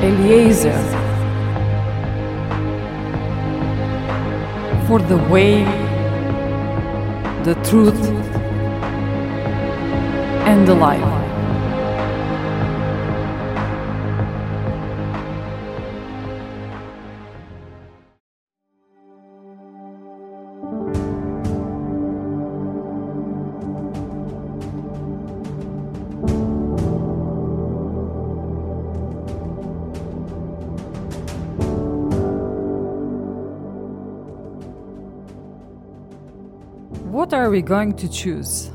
Eliezer. For the way, the truth, and the life. Are we going to choose?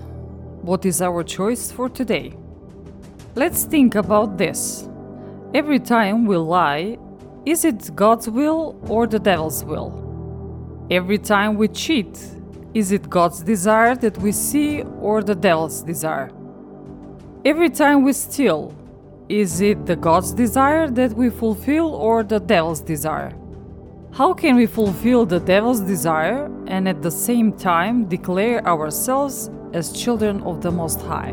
What is our choice for today? Let's think about this. Every time we lie, is it God's will or the devil's will? Every time we cheat, is it God's desire that we see or the devil's desire? Every time we steal, is it the God's desire that we fulfill or the devil's desire? How can we fulfill the devil's desire and at the same time declare ourselves as children of the Most High?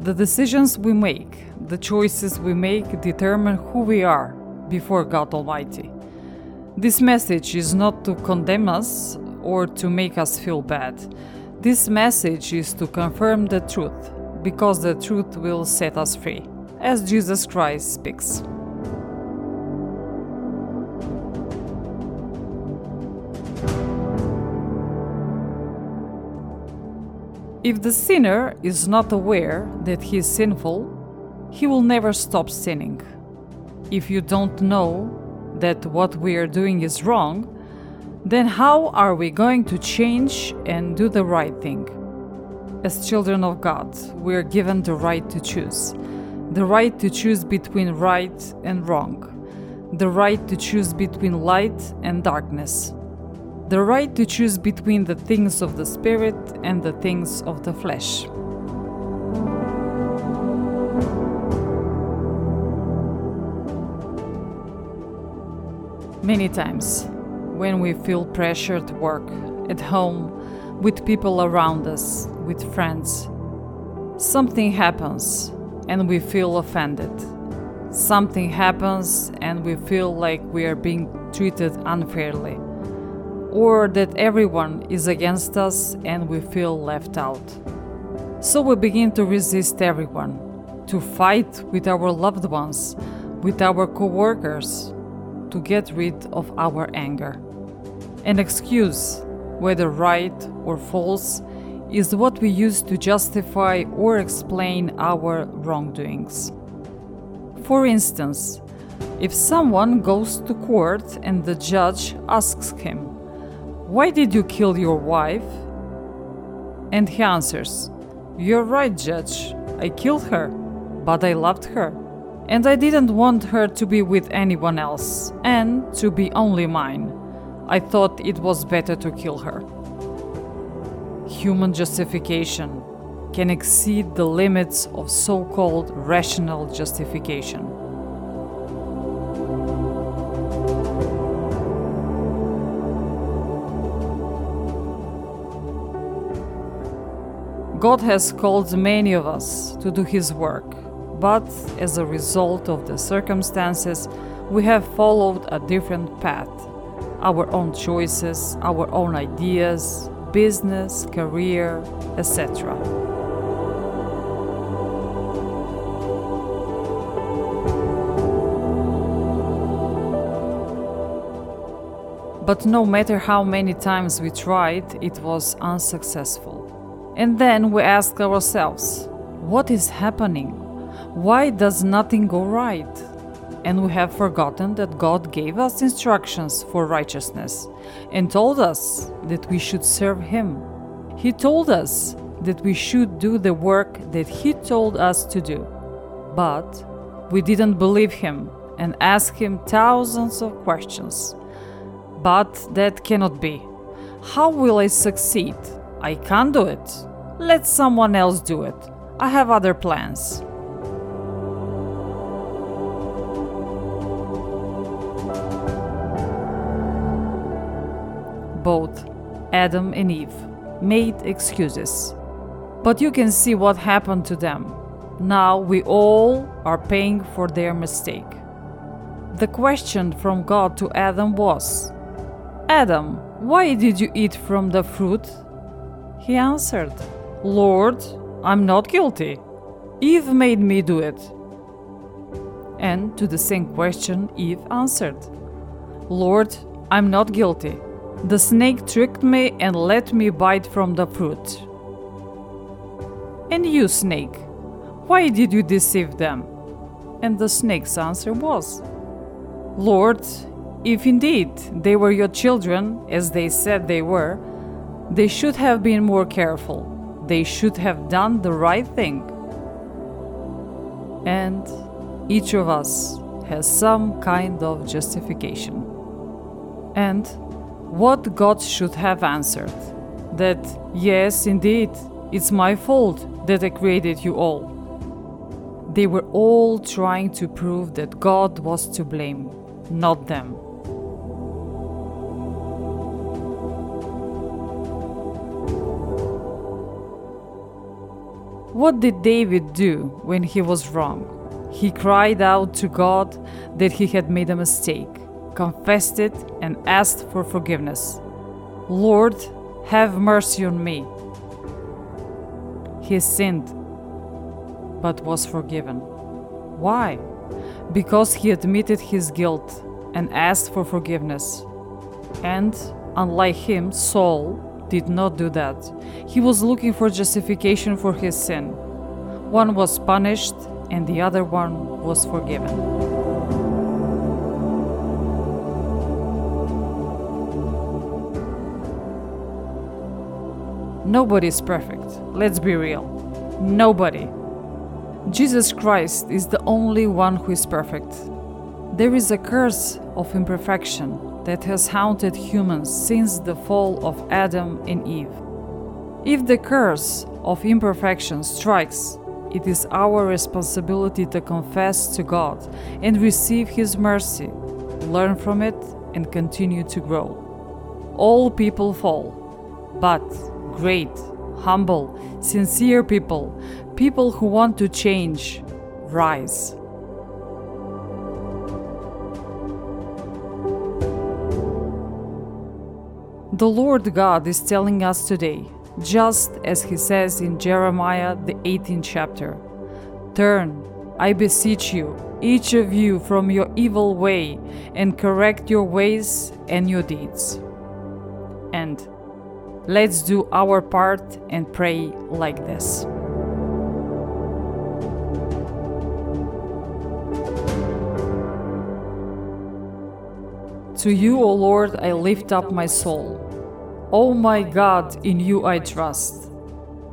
The decisions we make, the choices we make determine who we are before God Almighty. This message is not to condemn us or to make us feel bad. This message is to confirm the truth, because the truth will set us free, as Jesus Christ speaks. If the sinner is not aware that he is sinful, he will never stop sinning. If you don't know that what we are doing is wrong, then how are we going to change and do the right thing? As children of God, we are given the right to choose. The right to choose between right and wrong. The right to choose between light and darkness. The right to choose between the things of the Spirit and the things of the flesh. Many times, when we feel pressure at work, at home, with people around us, with friends, something happens and we feel offended. Something happens and we feel like we are being treated unfairly, or that everyone is against us and we feel left out. So we begin to resist everyone, to fight with our loved ones, with our coworkers, to get rid of our anger. An excuse, whether right or false, is what we use to justify or explain our wrongdoings. For instance, if someone goes to court and the judge asks him, Why did you kill your wife? And he answers, You're right, judge, I killed her, but I loved her and I didn't want her to be with anyone else and to be only mine. I thought it was better to kill her. Human justification can exceed the limits of so called rational justification. God has called many of us to do His work but as a result of the circumstances, we have followed a different path our own choices, our own ideas, business, career, etc. But no matter how many times we tried, it was unsuccessful. And then we ask ourselves, what is happening? Why does nothing go right? And we have forgotten that God gave us instructions for righteousness and told us that we should serve Him. He told us that we should do the work that He told us to do. But we didn't believe Him and asked Him thousands of questions. But that cannot be. How will I succeed? I can't do it. Let someone else do it. I have other plans. Both Adam and Eve made excuses. But you can see what happened to them. Now we all are paying for their mistake. The question from God to Adam was Adam, why did you eat from the fruit? He answered, Lord, I'm not guilty. Eve made me do it. And to the same question, Eve answered, Lord, I'm not guilty. The snake tricked me and let me bite from the fruit. And you, snake, why did you deceive them? And the snake's answer was, Lord, if indeed they were your children, as they said they were, they should have been more careful. They should have done the right thing. And each of us has some kind of justification. And what God should have answered that, yes, indeed, it's my fault that I created you all. They were all trying to prove that God was to blame, not them. What did David do when he was wrong? He cried out to God that he had made a mistake, confessed it, and asked for forgiveness. Lord, have mercy on me. He sinned, but was forgiven. Why? Because he admitted his guilt and asked for forgiveness. And, unlike him, Saul did not do that. He was looking for justification for his sin. One was punished, and the other one was forgiven. Nobody is perfect. Let's be real. Nobody. Jesus Christ is the only one who is perfect. There is a curse of imperfection that has haunted humans since the fall of Adam and Eve. If the curse of imperfection strikes, it is our responsibility to confess to God and receive His mercy, learn from it, and continue to grow. All people fall, but great, humble, sincere people, people who want to change, rise. The Lord God is telling us today, just as He says in Jeremiah, the 18th chapter Turn, I beseech you, each of you from your evil way, and correct your ways and your deeds. And let's do our part and pray like this. To you, O Lord, I lift up my soul. O my God, in you I trust.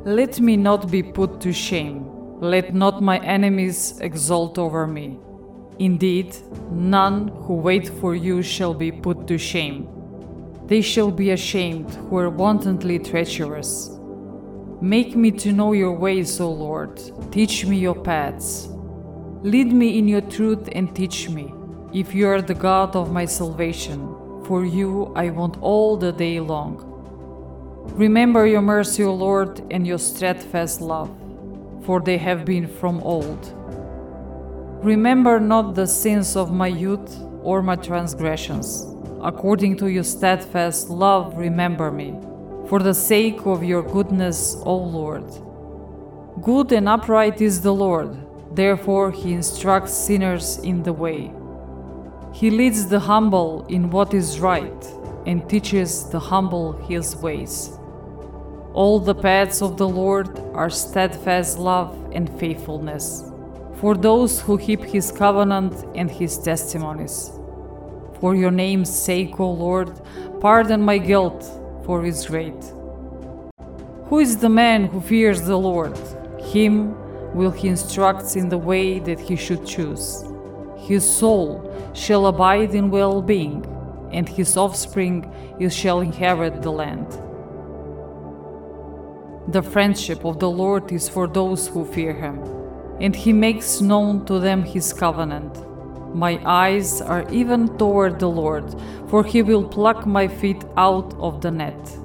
Let me not be put to shame. Let not my enemies exult over me. Indeed, none who wait for you shall be put to shame. They shall be ashamed who are wantonly treacherous. Make me to know your ways, O Lord. Teach me your paths. Lead me in your truth and teach me, if you are the God of my salvation for you I want all the day long. Remember your mercy, O Lord, and your steadfast love, for they have been from old. Remember not the sins of my youth or my transgressions. According to your steadfast love, remember me, for the sake of your goodness, O Lord. Good and upright is the Lord, therefore he instructs sinners in the way. He leads the humble in what is right and teaches the humble his ways. All the paths of the Lord are steadfast love and faithfulness for those who keep his covenant and his testimonies. For your name's sake, O Lord, pardon my guilt, for it's great. Who is the man who fears the Lord? Him will he instruct in the way that he should choose. His soul shall abide in well being, and his offspring shall inherit the land. The friendship of the Lord is for those who fear him, and he makes known to them his covenant. My eyes are even toward the Lord, for he will pluck my feet out of the net.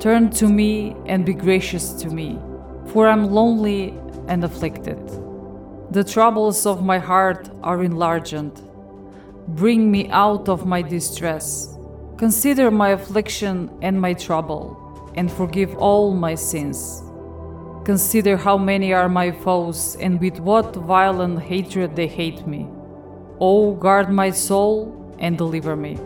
Turn to me and be gracious to me, for I am lonely and afflicted. The troubles of my heart are enlarged. Bring me out of my distress. Consider my affliction and my trouble, and forgive all my sins. Consider how many are my foes, and with what violent hatred they hate me. Oh, guard my soul and deliver me.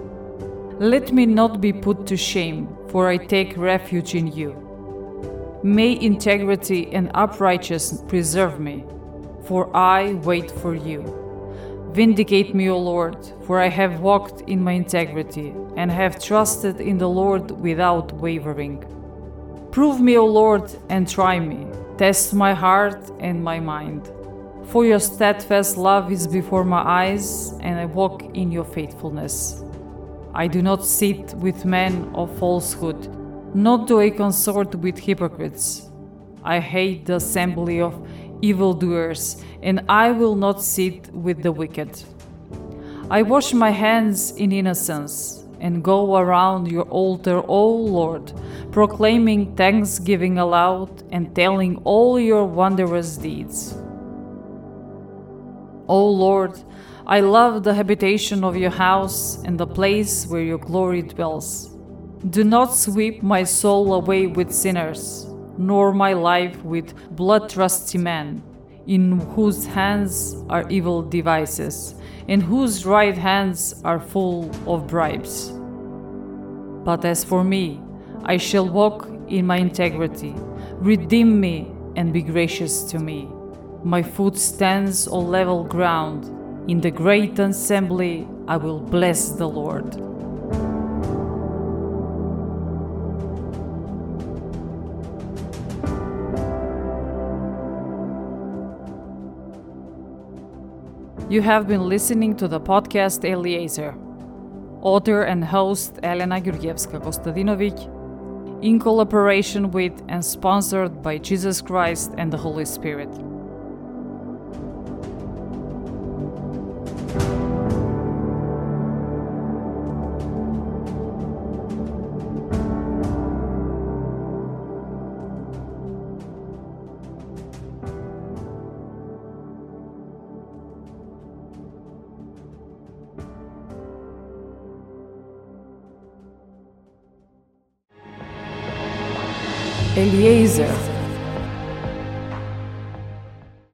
Let me not be put to shame, for I take refuge in you. May integrity and uprightness preserve me, for I wait for you. Vindicate me, O Lord, for I have walked in my integrity and have trusted in the Lord without wavering. Prove me, O Lord, and try me. Test my heart and my mind. For your steadfast love is before my eyes, and I walk in your faithfulness. I do not sit with men of falsehood, nor do I consort with hypocrites. I hate the assembly of evildoers, and I will not sit with the wicked. I wash my hands in innocence and go around your altar, O Lord, proclaiming thanksgiving aloud and telling all your wondrous deeds. O Lord, I love the habitation of your house and the place where your glory dwells. Do not sweep my soul away with sinners, nor my life with bloodthirsty men, in whose hands are evil devices, and whose right hands are full of bribes. But as for me, I shall walk in my integrity. Redeem me and be gracious to me. My foot stands on level ground. In the great assembly, I will bless the Lord. You have been listening to the podcast Eliezer. Author and host Elena Georgievska Kostadinovic, in collaboration with and sponsored by Jesus Christ and the Holy Spirit.